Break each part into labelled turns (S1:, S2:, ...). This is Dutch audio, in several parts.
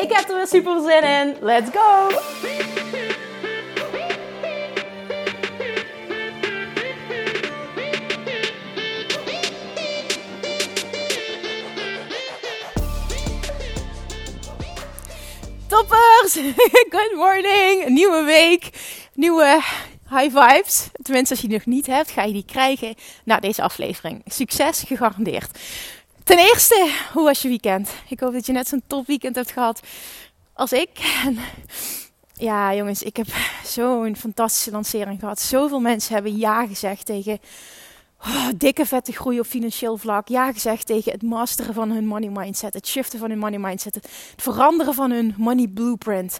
S1: Ik heb er weer super zin in. Let's go! Toppers! Good morning! Nieuwe week, nieuwe high vibes. Tenminste, als je die nog niet hebt, ga je die krijgen na deze aflevering. Succes gegarandeerd. Ten eerste, hoe was je weekend? Ik hoop dat je net zo'n top weekend hebt gehad als ik. Ja, jongens, ik heb zo'n fantastische lancering gehad. Zoveel mensen hebben ja gezegd tegen oh, dikke vette groei op financieel vlak. Ja gezegd tegen het masteren van hun money mindset. Het shiften van hun money mindset. Het veranderen van hun money blueprint.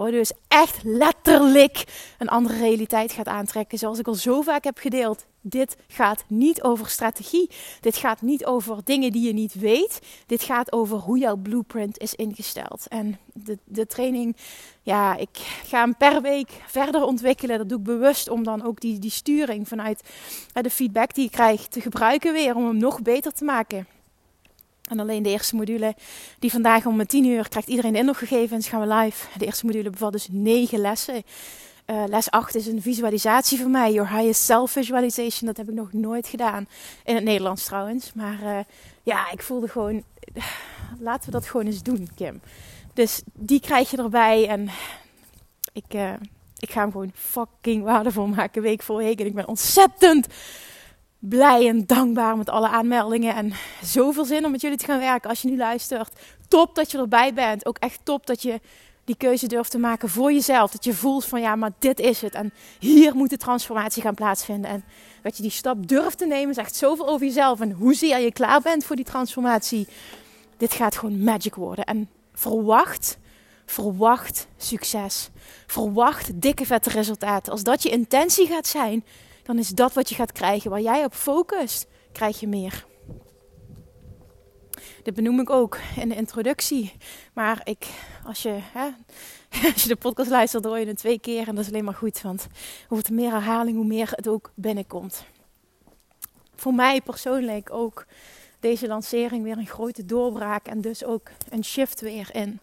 S1: Waardoor dus echt letterlijk een andere realiteit gaat aantrekken. Zoals ik al zo vaak heb gedeeld. Dit gaat niet over strategie. Dit gaat niet over dingen die je niet weet. Dit gaat over hoe jouw blueprint is ingesteld. En de, de training, ja, ik ga hem per week verder ontwikkelen. Dat doe ik bewust om dan ook die, die sturing vanuit de feedback die ik krijg te gebruiken weer. Om hem nog beter te maken. En alleen de eerste module, die vandaag om 10 uur krijgt iedereen de inloggegevens, gaan we live. De eerste module bevat dus 9 lessen. Uh, les 8 is een visualisatie voor mij, Your Highest Self Visualization. Dat heb ik nog nooit gedaan. In het Nederlands trouwens. Maar uh, ja, ik voelde gewoon, laten we dat gewoon eens doen, Kim. Dus die krijg je erbij. En ik, ik ga hem gewoon fucking waardevol maken, week voor week. En ik ben ontzettend blij en dankbaar met alle aanmeldingen. En zoveel zin om met jullie te gaan werken als je nu luistert. Top dat je erbij bent. Ook echt top dat je die keuze durft te maken voor jezelf. Dat je voelt van ja, maar dit is het. En hier moet de transformatie gaan plaatsvinden. En dat je die stap durft te nemen, zegt zoveel over jezelf. En hoezeer je klaar bent voor die transformatie. Dit gaat gewoon magic worden. En verwacht, verwacht succes. Verwacht dikke vette resultaten. Als dat je intentie gaat zijn, dan is dat wat je gaat krijgen. Waar jij op focust, krijg je meer. Dit benoem ik ook in de introductie. Maar ik, als, je, hè, als je de podcast luistert, hoor je het twee keer. En dat is alleen maar goed. Want hoe meer herhaling, hoe meer het ook binnenkomt. Voor mij persoonlijk ook deze lancering weer een grote doorbraak. En dus ook een shift weer in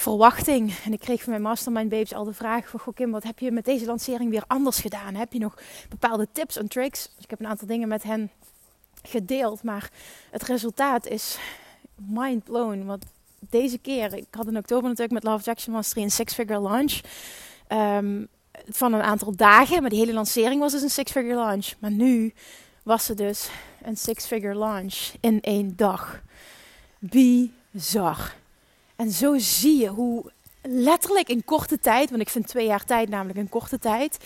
S1: verwachting. En ik kreeg van mijn mastermind babes al de vraag van... Goh Kim, wat heb je met deze lancering weer anders gedaan? Heb je nog bepaalde tips en tricks? Dus ik heb een aantal dingen met hen gedeeld. Maar het resultaat is mind blown. Want deze keer, ik had in oktober natuurlijk met Love Jackson Mastery een six-figure launch. Um, van een aantal dagen. Maar die hele lancering was dus een six-figure launch. Maar nu was het dus een six-figure launch in één dag. Bizar. En zo zie je hoe letterlijk in korte tijd, want ik vind twee jaar tijd namelijk een korte tijd.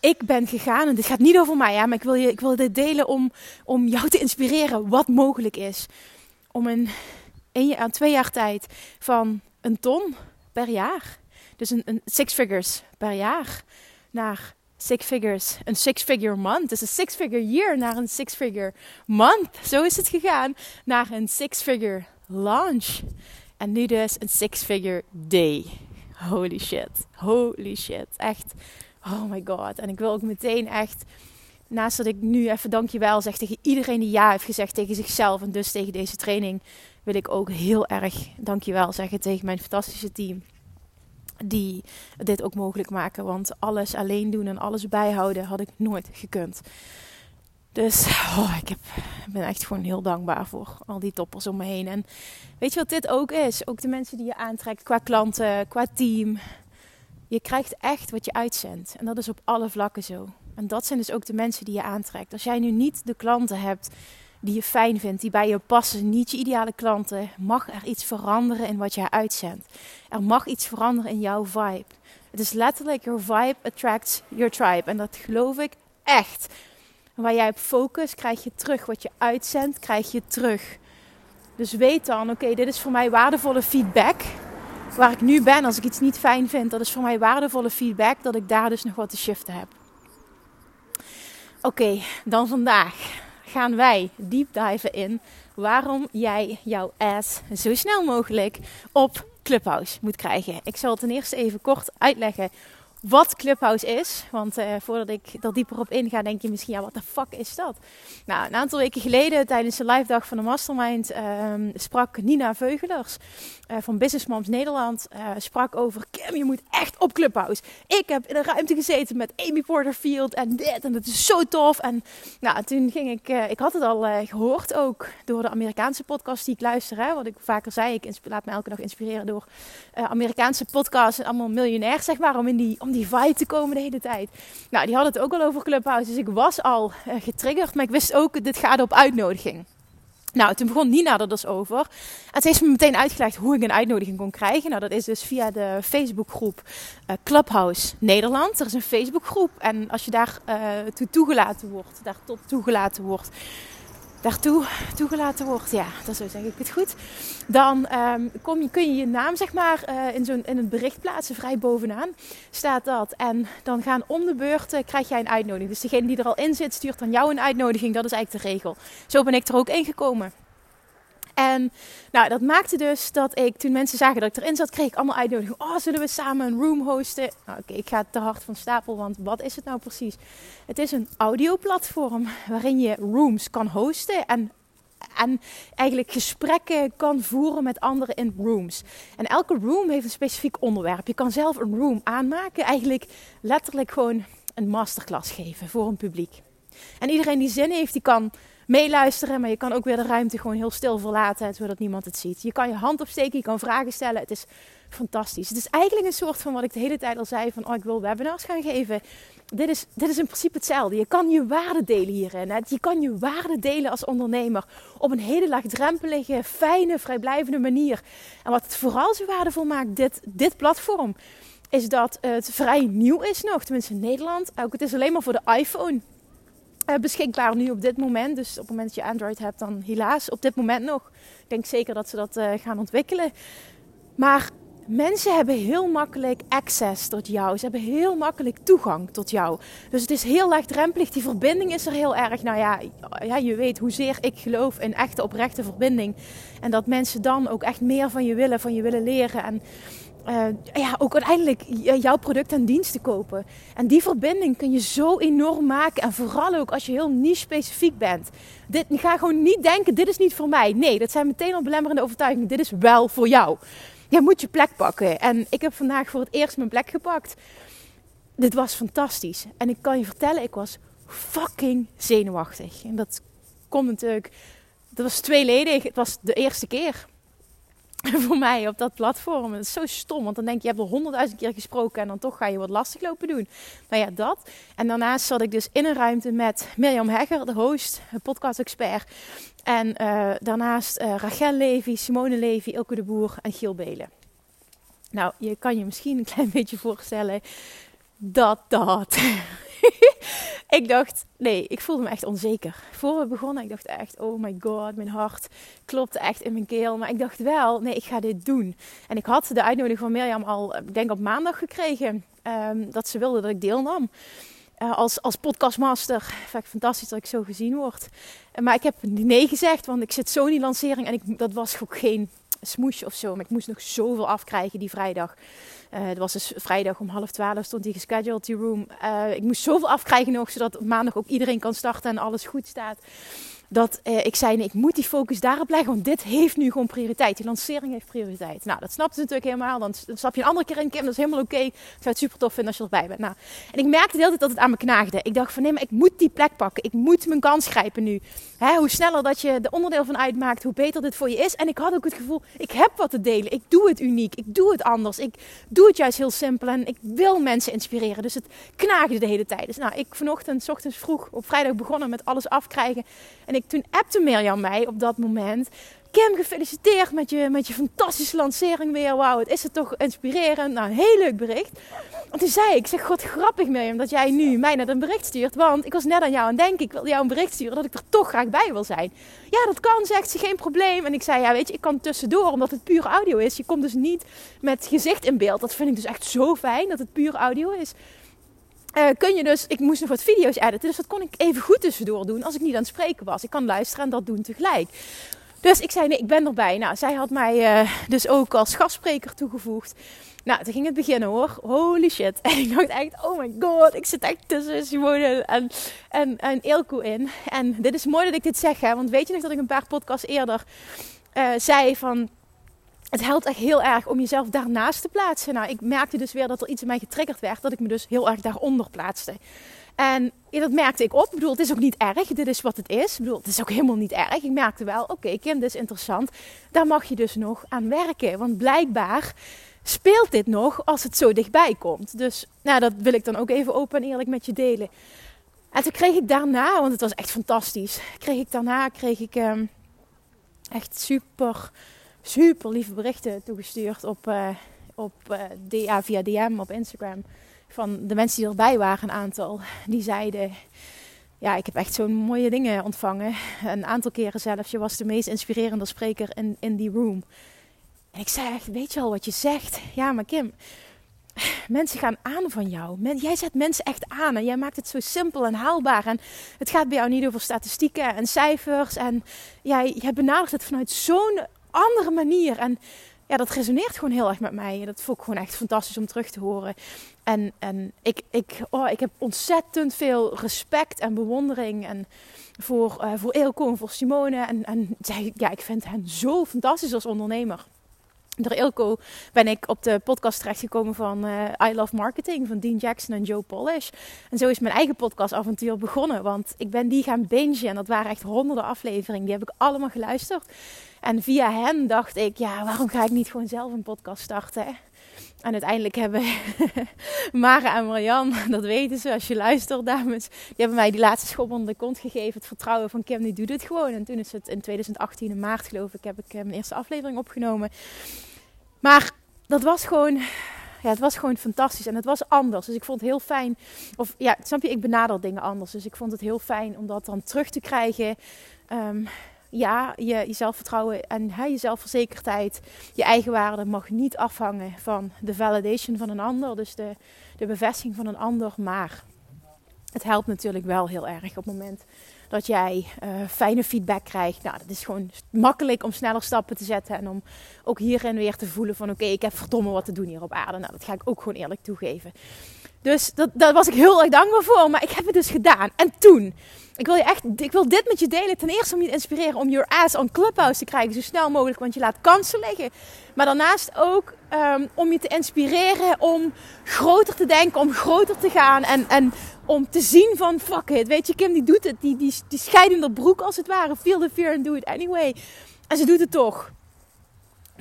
S1: Ik ben gegaan, en dit gaat niet over mij, ja, maar ik wil, je, ik wil dit delen om, om jou te inspireren wat mogelijk is. Om in een, aan twee jaar tijd van een ton per jaar, dus een, een six figures per jaar, naar six figures, een six figure month. Dus een six figure year naar een six figure month. Zo is het gegaan. Naar een six figure launch. En nu dus een six-figure day. Holy shit. Holy shit. Echt. Oh my god. En ik wil ook meteen echt. Naast dat ik nu even dankjewel zeg tegen iedereen die ja heeft gezegd tegen zichzelf en dus tegen deze training, wil ik ook heel erg dankjewel zeggen tegen mijn fantastische team. Die dit ook mogelijk maken. Want alles alleen doen en alles bijhouden had ik nooit gekund. Dus oh, ik, ben echt gewoon heel dankbaar voor al die toppers om me heen. En weet je wat dit ook is? Ook de mensen die je aantrekt qua klanten, qua team. Je krijgt echt wat je uitzendt. En dat is op alle vlakken zo. En dat zijn dus ook de mensen die je aantrekt. Als jij nu niet de klanten hebt die je fijn vindt, die bij je passen, niet je ideale klanten, mag er iets veranderen in wat jij uitzendt. Er mag iets veranderen in jouw vibe. Het is letterlijk, your vibe attracts your tribe. En dat geloof ik echt waar jij op focust, krijg je terug. Wat je uitzendt, krijg je terug. Dus weet dan, oké, dit is voor mij waardevolle feedback. waar ik nu ben als ik iets niet fijn vind. Dat is voor mij waardevolle feedback dat ik daar dus nog wat te shiften heb. Oké, dan vandaag gaan wij deep diven in waarom jij jouw ass zo snel mogelijk op Clubhouse moet krijgen. Ik zal ten eerste even kort uitleggen wat Clubhouse is. Want uh, voordat ik er dieper op inga, denk je misschien, ja, wat de fuck is dat? Nou, een aantal weken geleden, tijdens de live dag van de Mastermind, uh, sprak Nina Veugelers uh, van Business Moms Nederland, eh, sprak over, Kim, je moet echt op Clubhouse. Ik heb in een ruimte gezeten met Amy Porterfield en dit, en dat is zo tof. En nou, toen ging ik, ik had het al gehoord ook door de Amerikaanse podcast die ik luister. Hè, wat ik vaker zei, ik laat me elke dag inspireren door Amerikaanse podcasts en allemaal miljonair, zeg maar, om in die die vibe te komen de hele tijd. Nou, die hadden het ook al over Clubhouse. Dus ik was al uh, getriggerd. Maar ik wist ook, dit gaat op uitnodiging. Nou, toen begon Nina er dus over. En ze heeft me meteen uitgelegd hoe ik een uitnodiging kon krijgen. Nou, dat is dus via de Facebookgroep uh, Clubhouse Nederland. Er is een Facebookgroep. En als je daar uh, toe toegelaten wordt, daar tot toegelaten wordt, daartoe toegelaten wordt, ja, dat zo zeg ik het goed, dan um, kom je, kun je je naam zeg maar uh, in, zo'n, in het bericht plaatsen, vrij bovenaan staat dat. En dan gaan om de beurt, uh, krijg jij een uitnodiging. Dus degene die er al in zit, stuurt dan jou een uitnodiging. Dat is eigenlijk de regel. Zo ben ik er ook ingekomen. En nou, dat maakte dus dat ik, toen mensen zagen dat ik erin zat, kreeg ik allemaal uitnodigingen. Oh, zullen we samen een room hosten? Nou, oké, ik ga te hard van stapel, want wat is het nou precies? Het is een audioplatform waarin je rooms kan hosten en en eigenlijk gesprekken kan voeren met anderen in rooms. En elke room heeft een specifiek onderwerp. Je kan zelf een room aanmaken, eigenlijk letterlijk gewoon een masterclass geven voor een publiek. En iedereen die zin heeft, die kan meeluisteren. Maar je kan ook weer de ruimte gewoon heel stil verlaten, zodat niemand het ziet. Je kan je hand opsteken, je kan vragen stellen. Het is fantastisch. Het is eigenlijk een soort van wat ik de hele tijd al zei: van oh, ik wil webinars gaan geven. Dit is, dit is in principe hetzelfde. Je kan je waarde delen hierin. Je kan je waarde delen als ondernemer op een hele laagdrempelige, fijne, vrijblijvende manier. En wat het vooral zo waardevol maakt, dit, dit platform, is dat het vrij nieuw is nog. Tenminste in Nederland. Ook het is alleen maar voor de iPhone. Eh, beschikbaar nu op dit moment. Dus op het moment dat je Android hebt, dan helaas op dit moment nog. Ik denk zeker dat ze dat uh, gaan ontwikkelen. Maar mensen hebben heel makkelijk access tot jou. Ze hebben heel makkelijk toegang tot jou. Dus het is heel laagdrempelig. Die verbinding is er heel erg. Nou ja, ja, je weet hoezeer ik geloof in echte oprechte verbinding. En dat mensen dan ook echt meer van je willen, van je willen leren. En uh, ja, ook uiteindelijk jouw product en diensten kopen. En die verbinding kun je zo enorm maken. En vooral ook als je heel niche specifiek bent. Dit, ga gewoon niet denken, dit is niet voor mij. Nee, dat zijn meteen al belemmerende overtuigingen. Dit is wel voor jou. Je moet je plek pakken. En ik heb vandaag voor het eerst mijn plek gepakt. Dit was fantastisch. En ik kan je vertellen, ik was fucking zenuwachtig. En dat komt natuurlijk... Dat was tweeledig. Het was de eerste keer voor mij op dat platform. Het is zo stom, want dan denk je, je hebt al honderdduizend keer gesproken en dan toch ga je wat lastig lopen doen. Nou ja, dat. En daarnaast zat ik dus in een ruimte met Mirjam Hegger, de host, podcast-expert. En uh, daarnaast uh, Rachel Levy, Simone Levy, Ilke de Boer en Giel Belen. Nou, je kan je misschien een klein beetje voorstellen dat dat ik dacht, nee, ik voelde me echt onzeker. Voor we begonnen, ik dacht echt, oh my god, mijn hart klopte echt in mijn keel. Maar ik dacht wel, nee, ik ga dit doen. En ik had de uitnodiging van Mirjam al, ik denk op maandag gekregen, um, dat ze wilde dat ik deelnam. Uh, als, als podcastmaster. Vind ik fantastisch dat ik zo gezien word. Uh, maar ik heb nee gezegd, want ik zit zo in die lancering en ik, dat was ook geen smoesje of zo. Maar ik moest nog zoveel afkrijgen die vrijdag. Uh, het was dus vrijdag om half twaalf stond die gescheduled, die room. Uh, ik moest zoveel afkrijgen nog, zodat maandag ook iedereen kan starten en alles goed staat dat eh, ik zei, nee, ik moet die focus daarop leggen, want dit heeft nu gewoon prioriteit. Die lancering heeft prioriteit. Nou, dat snapt ze natuurlijk helemaal. Dan, stap je een andere keer in, Kim, dat is helemaal oké. Ik zou het super tof vinden als je erbij bent. Nou, en ik merkte de hele tijd dat het aan me knaagde. Ik dacht van, nee, maar ik moet die plek pakken. Ik moet mijn kans grijpen nu. Hè, hoe sneller dat je er onderdeel van uitmaakt, hoe beter dit voor je is. En ik had ook het gevoel, ik heb wat te delen. Ik doe het uniek. Ik doe het anders. Ik doe het juist heel simpel. En ik wil mensen inspireren. Dus het knaagde de hele tijd. Dus nou, ik vanochtend, ochtends vroeg, op vrijdag begonnen met alles afkrijgen. En ik toen appte Mirjam mij op dat moment. Kim, gefeliciteerd met je, met je fantastische lancering weer. Wauw, het is het toch inspirerend. Nou, een heel leuk bericht. En toen zei ik, zeg, god grappig Mirjam dat jij nu mij net een bericht stuurt. Want ik was net aan jou aan denken, ik wil jou een bericht sturen dat ik er toch graag bij wil zijn. Ja, dat kan, zegt ze, geen probleem. En ik zei, ja weet je, ik kan tussendoor, omdat het puur audio is. Je komt dus niet met gezicht in beeld. Dat vind ik dus echt zo fijn, dat het puur audio is. Uh, kun je dus, ik moest nog wat video's editen, dus dat kon ik even goed tussendoor doen als ik niet aan het spreken was. Ik kan luisteren en dat doen tegelijk. Dus ik zei nee, ik ben erbij. Nou, zij had mij uh, dus ook als gastspreker toegevoegd. Nou, toen ging het beginnen hoor. Holy shit. En ik dacht echt, oh my god, ik zit echt tussen Simone en, en, en in. En dit is mooi dat ik dit zeg, hè. Want weet je nog dat ik een paar podcasts eerder uh, zei van... Het helpt echt heel erg om jezelf daarnaast te plaatsen. Nou, ik merkte dus weer dat er iets in mij getriggerd werd. Dat ik me dus heel erg daaronder plaatste. En dat merkte ik op. Ik bedoel, het is ook niet erg. Dit is wat het is. Ik bedoel, het is ook helemaal niet erg. Ik merkte wel, oké, Kim, dit is interessant. Daar mag je dus nog aan werken. Want blijkbaar speelt dit nog als het zo dichtbij komt. Dus nou, dat wil ik dan ook even open en eerlijk met je delen. En toen kreeg ik daarna, want het was echt fantastisch, kreeg ik daarna kreeg ik um, echt super, super lieve berichten toegestuurd op, uh, op eh, DA via DM op Instagram. Van de mensen die erbij waren, een aantal. Die zeiden, ja, ik heb echt zo'n mooie dingen ontvangen. Een aantal keren zelfs. Je was de meest inspirerende spreker in, in die room. En ik zei echt, weet je al wat je zegt? Ja, maar Kim, mensen gaan aan van jou. jij zet mensen echt aan en jij maakt het zo simpel en haalbaar. En het gaat bij jou niet over statistieken en cijfers. En jij, jij benadert het vanuit zo'n andere manier. En ja, dat resoneert gewoon heel erg met mij. Dat vond ik gewoon echt fantastisch om terug te horen. En, en ik, ik, oh, ik heb ontzettend veel respect en bewondering en voor, uh, voor Eelco en voor Simone. En, en ja, ik vind hen zo fantastisch als ondernemer door Ilko ben ik op de podcast terechtgekomen van uh, I Love Marketing van Dean Jackson en Joe Polish. En zo is mijn eigen podcastavontuur begonnen. Want ik ben die gaan bingen en dat waren echt honderden afleveringen. Die heb ik allemaal geluisterd. En via hen dacht ik, ja, waarom ga ik niet gewoon zelf een podcast starten? En uiteindelijk hebben Mara en Marian, dat weten ze als je luistert, dames. Die hebben mij die laatste schop onder de kont gegeven. Het vertrouwen van Kim, die doet het gewoon. En toen is het in 2018, in maart geloof ik, heb ik eh, mijn eerste aflevering opgenomen. Maar dat was gewoon, ja, het was gewoon fantastisch en het was anders. Dus ik vond het heel fijn. Of ja, snap je, ik benader dingen anders. Dus ik vond het heel fijn om dat dan terug te krijgen. Um, ja, je, je zelfvertrouwen en hè, je zelfverzekerdheid, je eigen waarde mag niet afhangen van de validation van een ander. Dus de, de bevestiging van een ander. Maar het helpt natuurlijk wel heel erg op het moment dat jij uh, fijne feedback krijgt. Nou, dat is gewoon makkelijk om sneller stappen te zetten. En om ook hierin weer te voelen van oké, ik heb verdomme wat te doen hier op aarde. Nou, dat ga ik ook gewoon eerlijk toegeven. Dus dat, daar was ik heel erg dankbaar voor. Maar ik heb het dus gedaan. En toen, ik wil, je echt, ik wil dit met je delen. Ten eerste om je te inspireren om your ass on Clubhouse te krijgen. Zo snel mogelijk, want je laat kansen liggen. Maar daarnaast ook um, om je te inspireren om groter te denken, om groter te gaan. En, en om te zien van fuck it. Weet je, Kim die doet het. Die, die, die scheidende broek als het ware. Feel the fear and do it anyway. En ze doet het toch.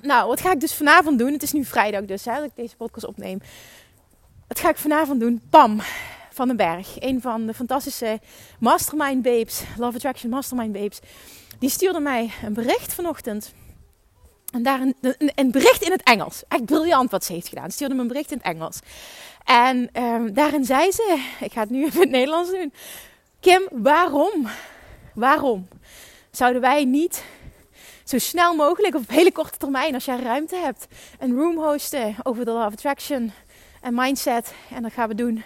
S1: Nou, wat ga ik dus vanavond doen? Het is nu vrijdag dus, hè, dat ik deze podcast opneem. Wat ga ik vanavond doen? Pam van den Berg. Een van de fantastische mastermind babes. Love Attraction mastermind babes. Die stuurde mij een bericht vanochtend. En daar een, een, bericht in het Engels. Echt briljant wat ze heeft gedaan. Ze stuurde me een bericht in het Engels. En um, daarin zei ze, ik ga het nu even in het Nederlands doen. Kim, waarom, waarom zouden wij niet zo snel mogelijk, op hele korte termijn, als jij ruimte hebt, een room hosten over de Law of Attraction en mindset. En dat gaan we doen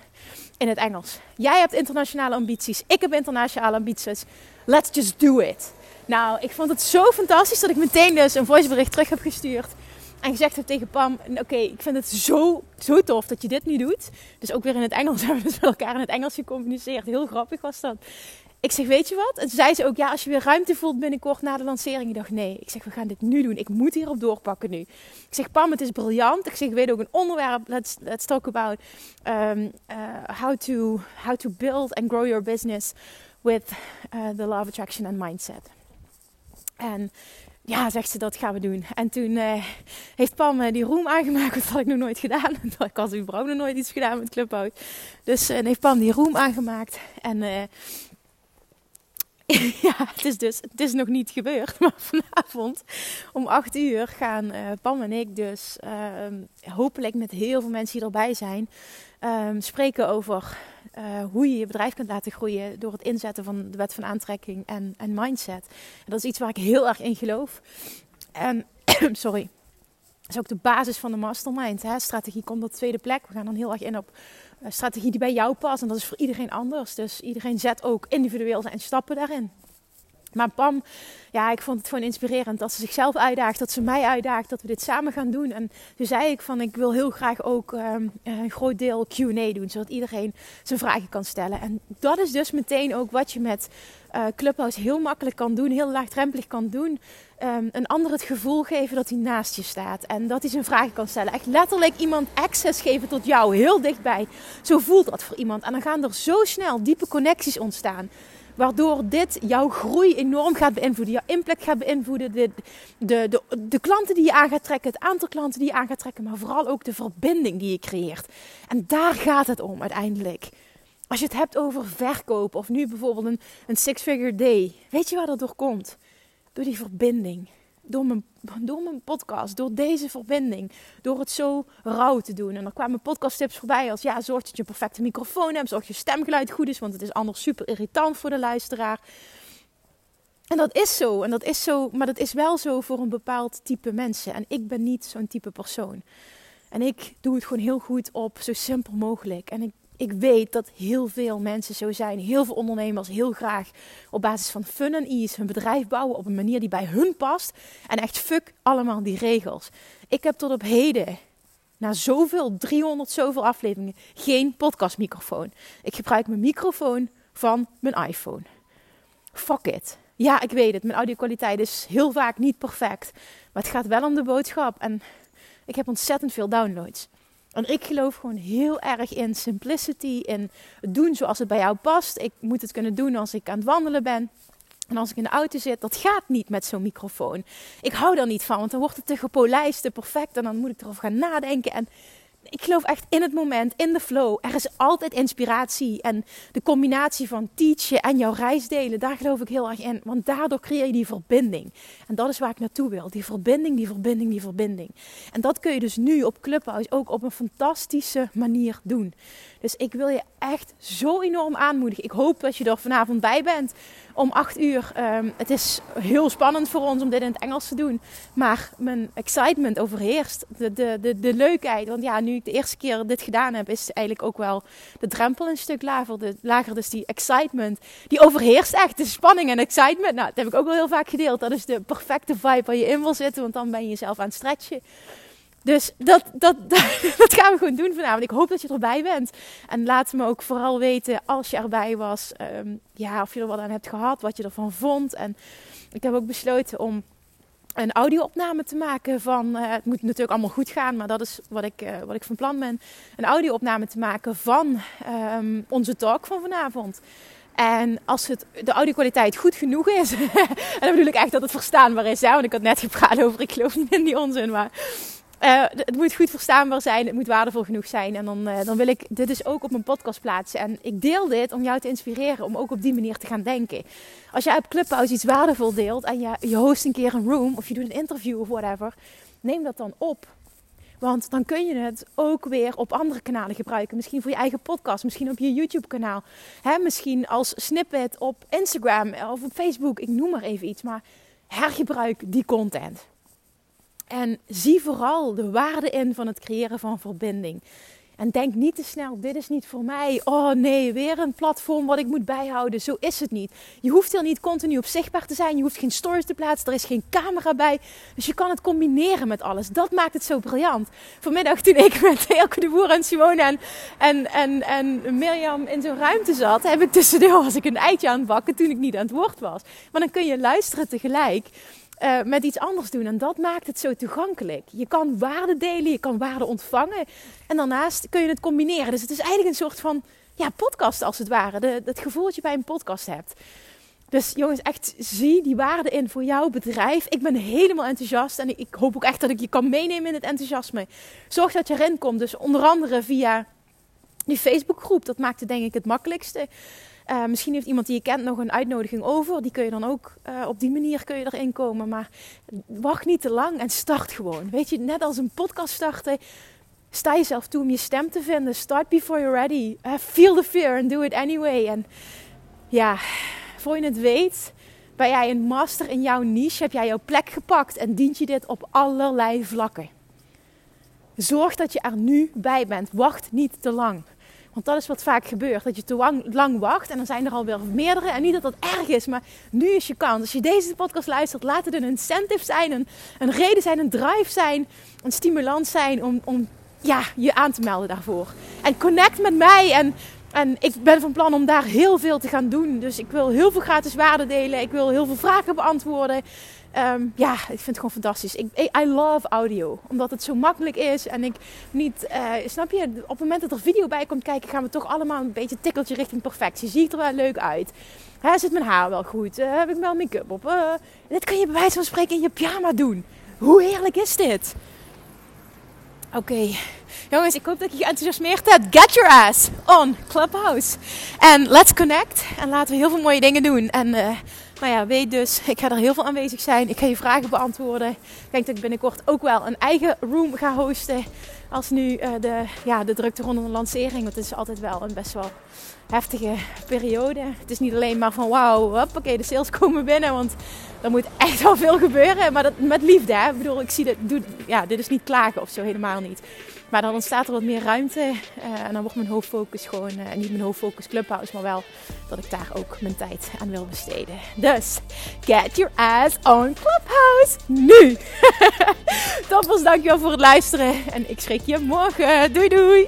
S1: in het Engels. Jij hebt internationale ambities, ik heb internationale ambities. Let's just do it. Nou, ik vond het zo fantastisch dat ik meteen dus een voicebericht terug heb gestuurd. En gezegd heb tegen Pam, oké, ik vind het zo, zo tof dat je dit nu doet. Dus ook weer in het Engels hebben we dus met elkaar in het Engels gecommuniceerd. Heel grappig was dat. Ik zeg, weet je wat? En toen zei ze ook, ja, als je weer ruimte voelt binnenkort na de lancering. Ik dacht, nee. Ik zeg, we gaan dit nu doen. Ik moet hierop doorpakken nu. Ik zeg, Pam, het is briljant. Ik zeg, ik weet ook een onderwerp. Let's, let's talk about um, uh, how, to, how to build and grow your business with uh, the law of attraction and mindset. En ja, zegt ze, dat gaan we doen. En toen uh, heeft Pam uh, die room aangemaakt. Dat had ik nog nooit gedaan. ik had überhaupt nog nooit iets gedaan met Clubhouse. Dus uh, heeft Pam die room aangemaakt. En ja, het is dus het is nog niet gebeurd. Maar vanavond om 8 uur gaan Pam en ik dus uh, hopelijk met heel veel mensen die erbij zijn... Um, spreken over uh, hoe je je bedrijf kunt laten groeien door het inzetten van de wet van aantrekking en, en mindset. En dat is iets waar ik heel erg in geloof. Sorry, dat is ook de basis van de mastermind. Hè? Strategie komt op de tweede plek. We gaan dan heel erg in op uh, strategie die bij jou past. En dat is voor iedereen anders. Dus iedereen zet ook individueel zijn stappen daarin. Maar Pam, ja, ik vond het gewoon inspirerend dat ze zichzelf uitdaagt, dat ze mij uitdaagt, dat we dit samen gaan doen. En toen zei ik van, ik wil heel graag ook um, een groot deel Q&A doen, zodat iedereen zijn vragen kan stellen. En dat is dus meteen ook wat je met uh, Clubhouse heel makkelijk kan doen, heel laagdrempelig kan doen. Um, een ander het gevoel geven dat hij naast je staat en dat hij zijn vragen kan stellen. Echt letterlijk iemand access geven tot jou, heel dichtbij. Zo voelt dat voor iemand. En dan gaan er zo snel diepe connecties ontstaan. Waardoor dit jouw groei enorm gaat beïnvloeden. Jouw impact gaat beïnvloeden. De, de, de, de, klanten die je aan gaat trekken. Het aantal klanten die je aan gaat trekken. Maar vooral ook de verbinding die je creëert. En daar gaat het om uiteindelijk. Als je het hebt over verkoop. Of nu bijvoorbeeld een, een six-figure day. Weet je waar dat door komt? Door die verbinding door mijn, door mijn podcast, door deze verbinding, door het zo rauw te doen. En er kwamen podcasttips voorbij als ja, zorg dat je een perfecte microfoon hebt, zorg dat je stemgeluid goed is, want het is anders super irritant voor de luisteraar. En dat is zo, en dat is zo, maar dat is wel zo voor een bepaald type mensen. En ik ben niet zo'n type persoon. En ik doe het gewoon heel goed op zo simpel mogelijk. En ik ik weet dat heel veel mensen zo zijn. Heel veel ondernemers heel graag op basis van fun en ease hun bedrijf bouwen op een manier die bij hun past. En echt fuck allemaal die regels. Ik heb tot op heden, na zoveel, 300 zoveel afleveringen, geen podcastmicrofoon. Ik gebruik mijn microfoon van mijn iPhone. Fuck it. Ja, ik weet het. Mijn audio-kwaliteit is heel vaak niet perfect. Maar het gaat wel om de boodschap. En ik heb ontzettend veel downloads. En ik geloof gewoon heel erg in simplicity, in doen zoals het bij jou past. Ik moet het kunnen doen als ik aan het wandelen ben. En als ik in de auto zit, dat gaat niet met zo'n microfoon. Ik hou daar niet van, want dan wordt het te gepolijst, te perfect. En dan moet ik erover gaan nadenken. En ik geloof echt in het moment, in de flow. Er is altijd inspiratie. En de combinatie van teachen en jouw reis delen, daar geloof ik heel erg in. Want daardoor creëer je die verbinding. En dat is waar ik naartoe wil. Die verbinding, die verbinding, die verbinding. En dat kun je dus nu op Clubhouse ook op een fantastische manier doen. Dus ik wil je echt zo enorm aanmoedigen. Ik hoop dat je er vanavond bij bent om 8 uur. Um, het is heel spannend voor ons om dit in het Engels te doen. Maar mijn excitement overheerst. De, de, de, de leukheid. Want ja, nu ik de eerste keer dit gedaan heb, is eigenlijk ook wel de drempel een stuk lager. De, lager dus die excitement. Die overheerst echt. De spanning en excitement. Nou, dat heb ik ook wel heel vaak gedeeld. Dat is de perfecte vibe waar je in wil zitten. Want dan ben je jezelf aan het stretchen. Dus dat, dat, dat, gaan we gewoon doen vanavond. Ik hoop dat je erbij bent. En laat me ook vooral weten als je erbij was. Um, ja, of je er wat aan hebt gehad, wat je ervan vond. En ik heb ook besloten om een audio-opname te maken van. Uh, het moet natuurlijk allemaal goed gaan, maar dat is wat ik, uh, wat ik van plan ben. Een audio-opname te maken van um, onze talk van vanavond. En als het, de audio-kwaliteit goed genoeg is, en dan bedoel ik echt dat het verstaanbaar is, hè, want ik had net gepraat over, ik geloof niet in die onzin, maar uh, het moet goed verstaanbaar zijn, het moet waardevol genoeg zijn. En dan, uh, dan wil ik dit dus ook op mijn podcast plaatsen. En ik deel dit om jou te inspireren om ook op die manier te gaan denken. Als jij op Clubhouse iets waardevol deelt en je, je host een keer een room of je doet een interview of whatever, neem dat dan op. Want dan kun je het ook weer op andere kanalen gebruiken. Misschien voor je eigen podcast, misschien op je YouTube-kanaal. Misschien als snippet op Instagram of op Facebook. Ik noem maar even iets. Maar hergebruik die content. En zie vooral de waarde in van het creëren van verbinding. En denk niet te snel, dit is niet voor mij. Oh nee, weer een platform wat ik moet bijhouden. Zo is het niet. Je hoeft er niet continu op zichtbaar te zijn. Je hoeft geen stories te plaatsen. Er is geen camera bij. Dus je kan het combineren met alles. Dat maakt het zo briljant. Vanmiddag toen ik met Elke de Boer en Simone en, en, en, en Mirjam in zo'n ruimte zat... heb ik tussendoor was ik een eitje aan het bakken toen ik niet aan het woord was. Maar dan kun je luisteren tegelijk... Uh, met iets anders doen. En dat maakt het zo toegankelijk. Je kan waarde delen, je kan waarde ontvangen. En daarnaast kun je het combineren. Dus het is eigenlijk een soort van ja, podcast als het ware. De, het gevoel dat je bij een podcast hebt. Dus jongens, echt zie die waarde in voor jouw bedrijf. Ik ben helemaal enthousiast en ik hoop ook echt dat ik je kan meenemen in het enthousiasme. Zorg dat je erin komt. Dus onder andere via die Facebookgroep. Dat maakt het denk ik het makkelijkste. Uh, misschien heeft iemand die je kent nog een uitnodiging over. Die kun je dan ook uh, op die manier kun je erin komen. Maar wacht niet te lang en start gewoon. Weet je, net als een podcast starten. Sta jezelf toe om je stem te vinden. Start before you're ready. Uh, feel the fear and do it anyway. En ja, voor je het weet, ben jij een master in jouw niche. Heb jij jouw plek gepakt en dient je dit op allerlei vlakken. Zorg dat je er nu bij bent. Wacht niet te lang. Want dat is wat vaak gebeurt. Dat je te lang, wacht en dan zijn er alweer meerdere. En niet dat dat erg is, maar nu is je kans. Als je deze podcast luistert, laat het een incentive zijn. Een, een reden zijn, een drive zijn. Een stimulans zijn om, om ja, je aan te melden daarvoor. En connect met mij. En, en ik ben van plan om daar heel veel te gaan doen. Dus ik wil heel veel gratis waarde delen. Ik wil heel veel vragen beantwoorden. Um, ja, ik vind het gewoon fantastisch. Ik, I love audio. Omdat het zo makkelijk is. En ik niet, uh, snap je, op het moment dat er video bij komt kijken, gaan we toch allemaal een beetje tikkeltje richting perfectie. Zie ik er wel leuk uit? Hè, zit mijn haar wel goed? Uh, heb ik wel make-up op? Uh, dit kun je bij wijze van spreken in je pyjama doen. Hoe heerlijk is dit? Oké, jongens, ik hoop dat je je enthousiasmeerd hebt. Get your ass on Clubhouse. En let's connect. En laten we heel veel mooie dingen doen. En nou ja, weet dus, ik ga er heel veel aanwezig zijn. Ik ga je vragen beantwoorden. Ik denk dat ik binnenkort ook wel een eigen room ga hosten. Als nu uh, de, ja, de drukte rondom de lancering. Want het is altijd wel een best wel heftige periode. Het is niet alleen maar van wauw, oké, de sales komen binnen. Want er moet echt wel veel gebeuren. Maar dat met liefde. Hè? Ik bedoel, ik zie doe, ja, dit is niet klagen of zo, helemaal niet. Maar dan ontstaat er wat meer ruimte. Uh, en dan wordt mijn hoofdfocus gewoon, uh, niet mijn hoofdfocus Clubhouse, maar wel dat ik daar ook mijn tijd aan wil besteden. Dus, get your ass on Clubhouse nu! Toppers, dankjewel voor het luisteren. En ik schrik je morgen. Doei doei!